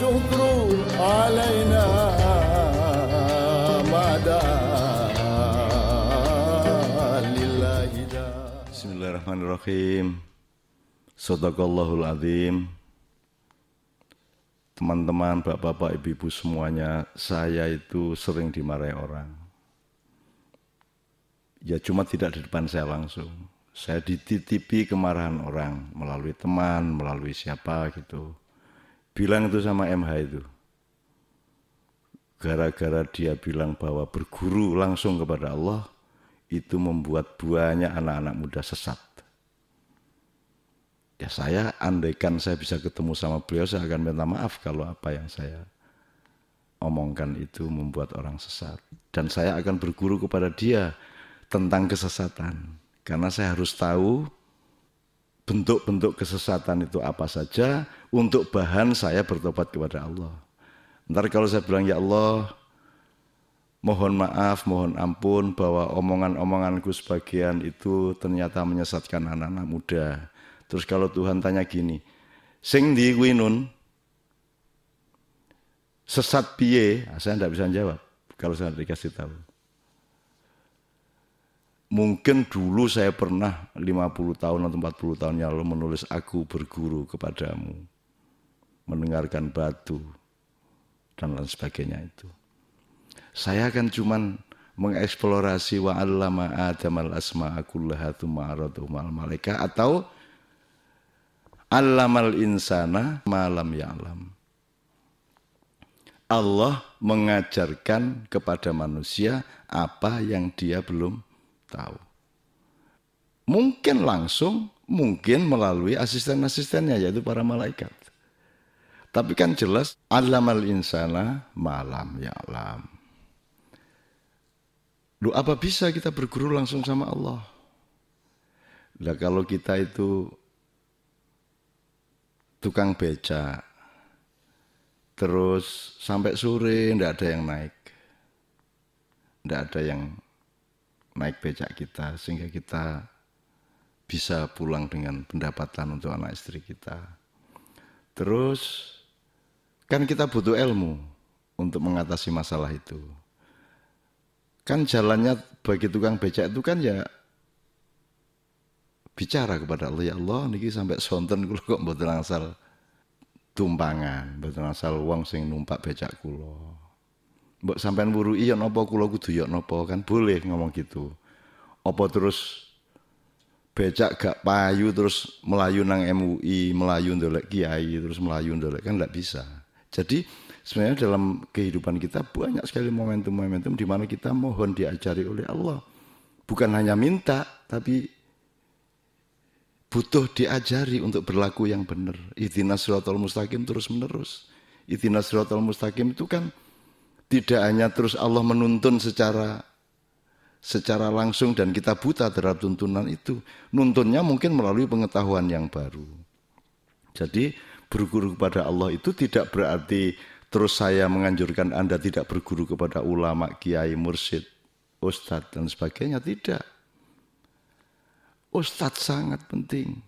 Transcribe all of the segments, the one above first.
والشكر علينا ما دام لله دام Bismillahirrahmanirrahim. Sadaqallahul azim. Teman-teman, bapak-bapak, ibu-ibu semuanya, saya itu sering dimarahi orang. Ya cuma tidak di depan saya langsung. Saya dititipi kemarahan orang melalui teman, melalui siapa gitu. Bilang itu sama MH itu. Gara-gara dia bilang bahwa berguru langsung kepada Allah, itu membuat banyak anak-anak muda sesat. Ya saya andaikan saya bisa ketemu sama beliau saya akan minta maaf kalau apa yang saya omongkan itu membuat orang sesat. Dan saya akan berguru kepada dia tentang kesesatan. Karena saya harus tahu bentuk-bentuk kesesatan itu apa saja untuk bahan saya bertobat kepada Allah. Ntar kalau saya bilang ya Allah mohon maaf, mohon ampun bahwa omongan-omonganku sebagian itu ternyata menyesatkan anak-anak muda. Terus kalau Tuhan tanya gini, sing di winun sesat piye? Nah, saya tidak bisa jawab kalau saya dikasih tahu. Mungkin dulu saya pernah 50 tahun atau 40 tahun yang lalu menulis aku berguru kepadamu. Mendengarkan batu dan lain sebagainya itu. Saya kan cuman mengeksplorasi wa allama adamal asma'a kullaha thumma mal malaika atau Allamal insana malam ya'lam. Allah mengajarkan kepada manusia apa yang dia belum tahu. Mungkin langsung, mungkin melalui asisten-asistennya yaitu para malaikat. Tapi kan jelas allamal insana malam ya'lam. Lu apa bisa kita berguru langsung sama Allah? Nah kalau kita itu tukang beca. Terus sampai sore ndak ada yang naik. Ndak ada yang naik becak kita sehingga kita bisa pulang dengan pendapatan untuk anak istri kita. Terus kan kita butuh ilmu untuk mengatasi masalah itu. Kan jalannya bagi tukang becak itu kan ya bicara kepada Allah ya Allah niki sampai sonten kula kok mboten asal tumpangan mboten asal wong sing numpak becak kula mbok sampean wuru iya napa kula kudu ya napa kan boleh ngomong gitu apa terus becak gak payu terus melayu nang MUI melayu ndolek kiai terus melayu ndolek kan nggak bisa jadi sebenarnya dalam kehidupan kita banyak sekali momentum-momentum di mana kita mohon diajari oleh Allah bukan hanya minta tapi butuh diajari untuk berlaku yang benar. Ihdinas siratal mustaqim terus menerus. Ihdinas siratal mustaqim itu kan tidak hanya terus Allah menuntun secara secara langsung dan kita buta terhadap tuntunan itu. Nuntunnya mungkin melalui pengetahuan yang baru. Jadi berguru kepada Allah itu tidak berarti terus saya menganjurkan Anda tidak berguru kepada ulama, kiai, mursyid, ustadz dan sebagainya. Tidak. Ustadz sangat penting.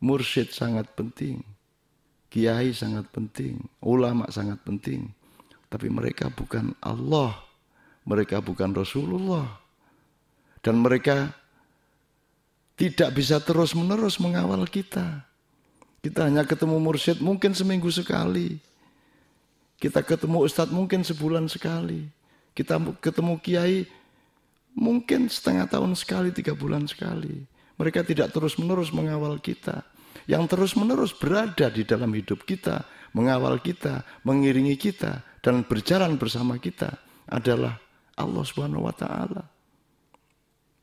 Mursyid sangat penting. Kiai sangat penting. Ulama sangat penting. Tapi mereka bukan Allah. Mereka bukan Rasulullah. Dan mereka tidak bisa terus-menerus mengawal kita. Kita hanya ketemu mursyid mungkin seminggu sekali. Kita ketemu ustadz mungkin sebulan sekali. Kita ketemu kiai Mungkin setengah tahun sekali, tiga bulan sekali. Mereka tidak terus-menerus mengawal kita. Yang terus-menerus berada di dalam hidup kita, mengawal kita, mengiringi kita, dan berjalan bersama kita adalah Allah Subhanahu wa Ta'ala.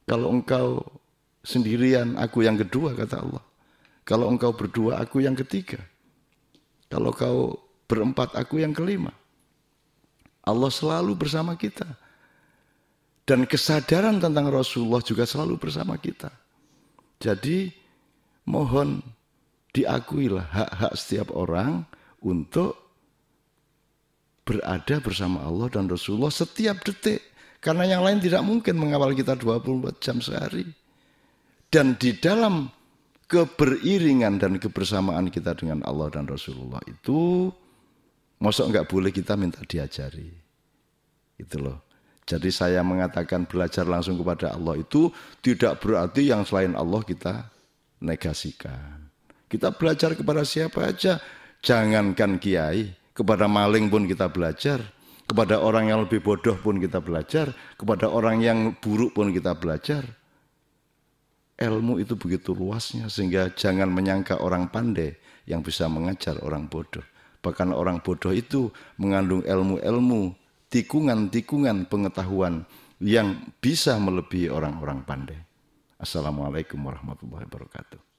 Kalau engkau sendirian, aku yang kedua, kata Allah. Kalau engkau berdua, aku yang ketiga. Kalau kau berempat, aku yang kelima. Allah selalu bersama kita. Dan kesadaran tentang Rasulullah juga selalu bersama kita. Jadi mohon diakuilah hak-hak setiap orang untuk berada bersama Allah dan Rasulullah setiap detik. Karena yang lain tidak mungkin mengawal kita 24 jam sehari. Dan di dalam keberiringan dan kebersamaan kita dengan Allah dan Rasulullah itu Mosok nggak boleh kita minta diajari. Itu loh. Jadi saya mengatakan belajar langsung kepada Allah itu tidak berarti yang selain Allah kita negasikan. Kita belajar kepada siapa aja, jangankan kiai, kepada maling pun kita belajar, kepada orang yang lebih bodoh pun kita belajar, kepada orang yang buruk pun kita belajar. Ilmu itu begitu luasnya sehingga jangan menyangka orang pandai yang bisa mengajar orang bodoh. Bahkan orang bodoh itu mengandung ilmu-ilmu tikungan-tikungan pengetahuan yang bisa melebihi orang-orang pandai. Assalamualaikum warahmatullahi wabarakatuh.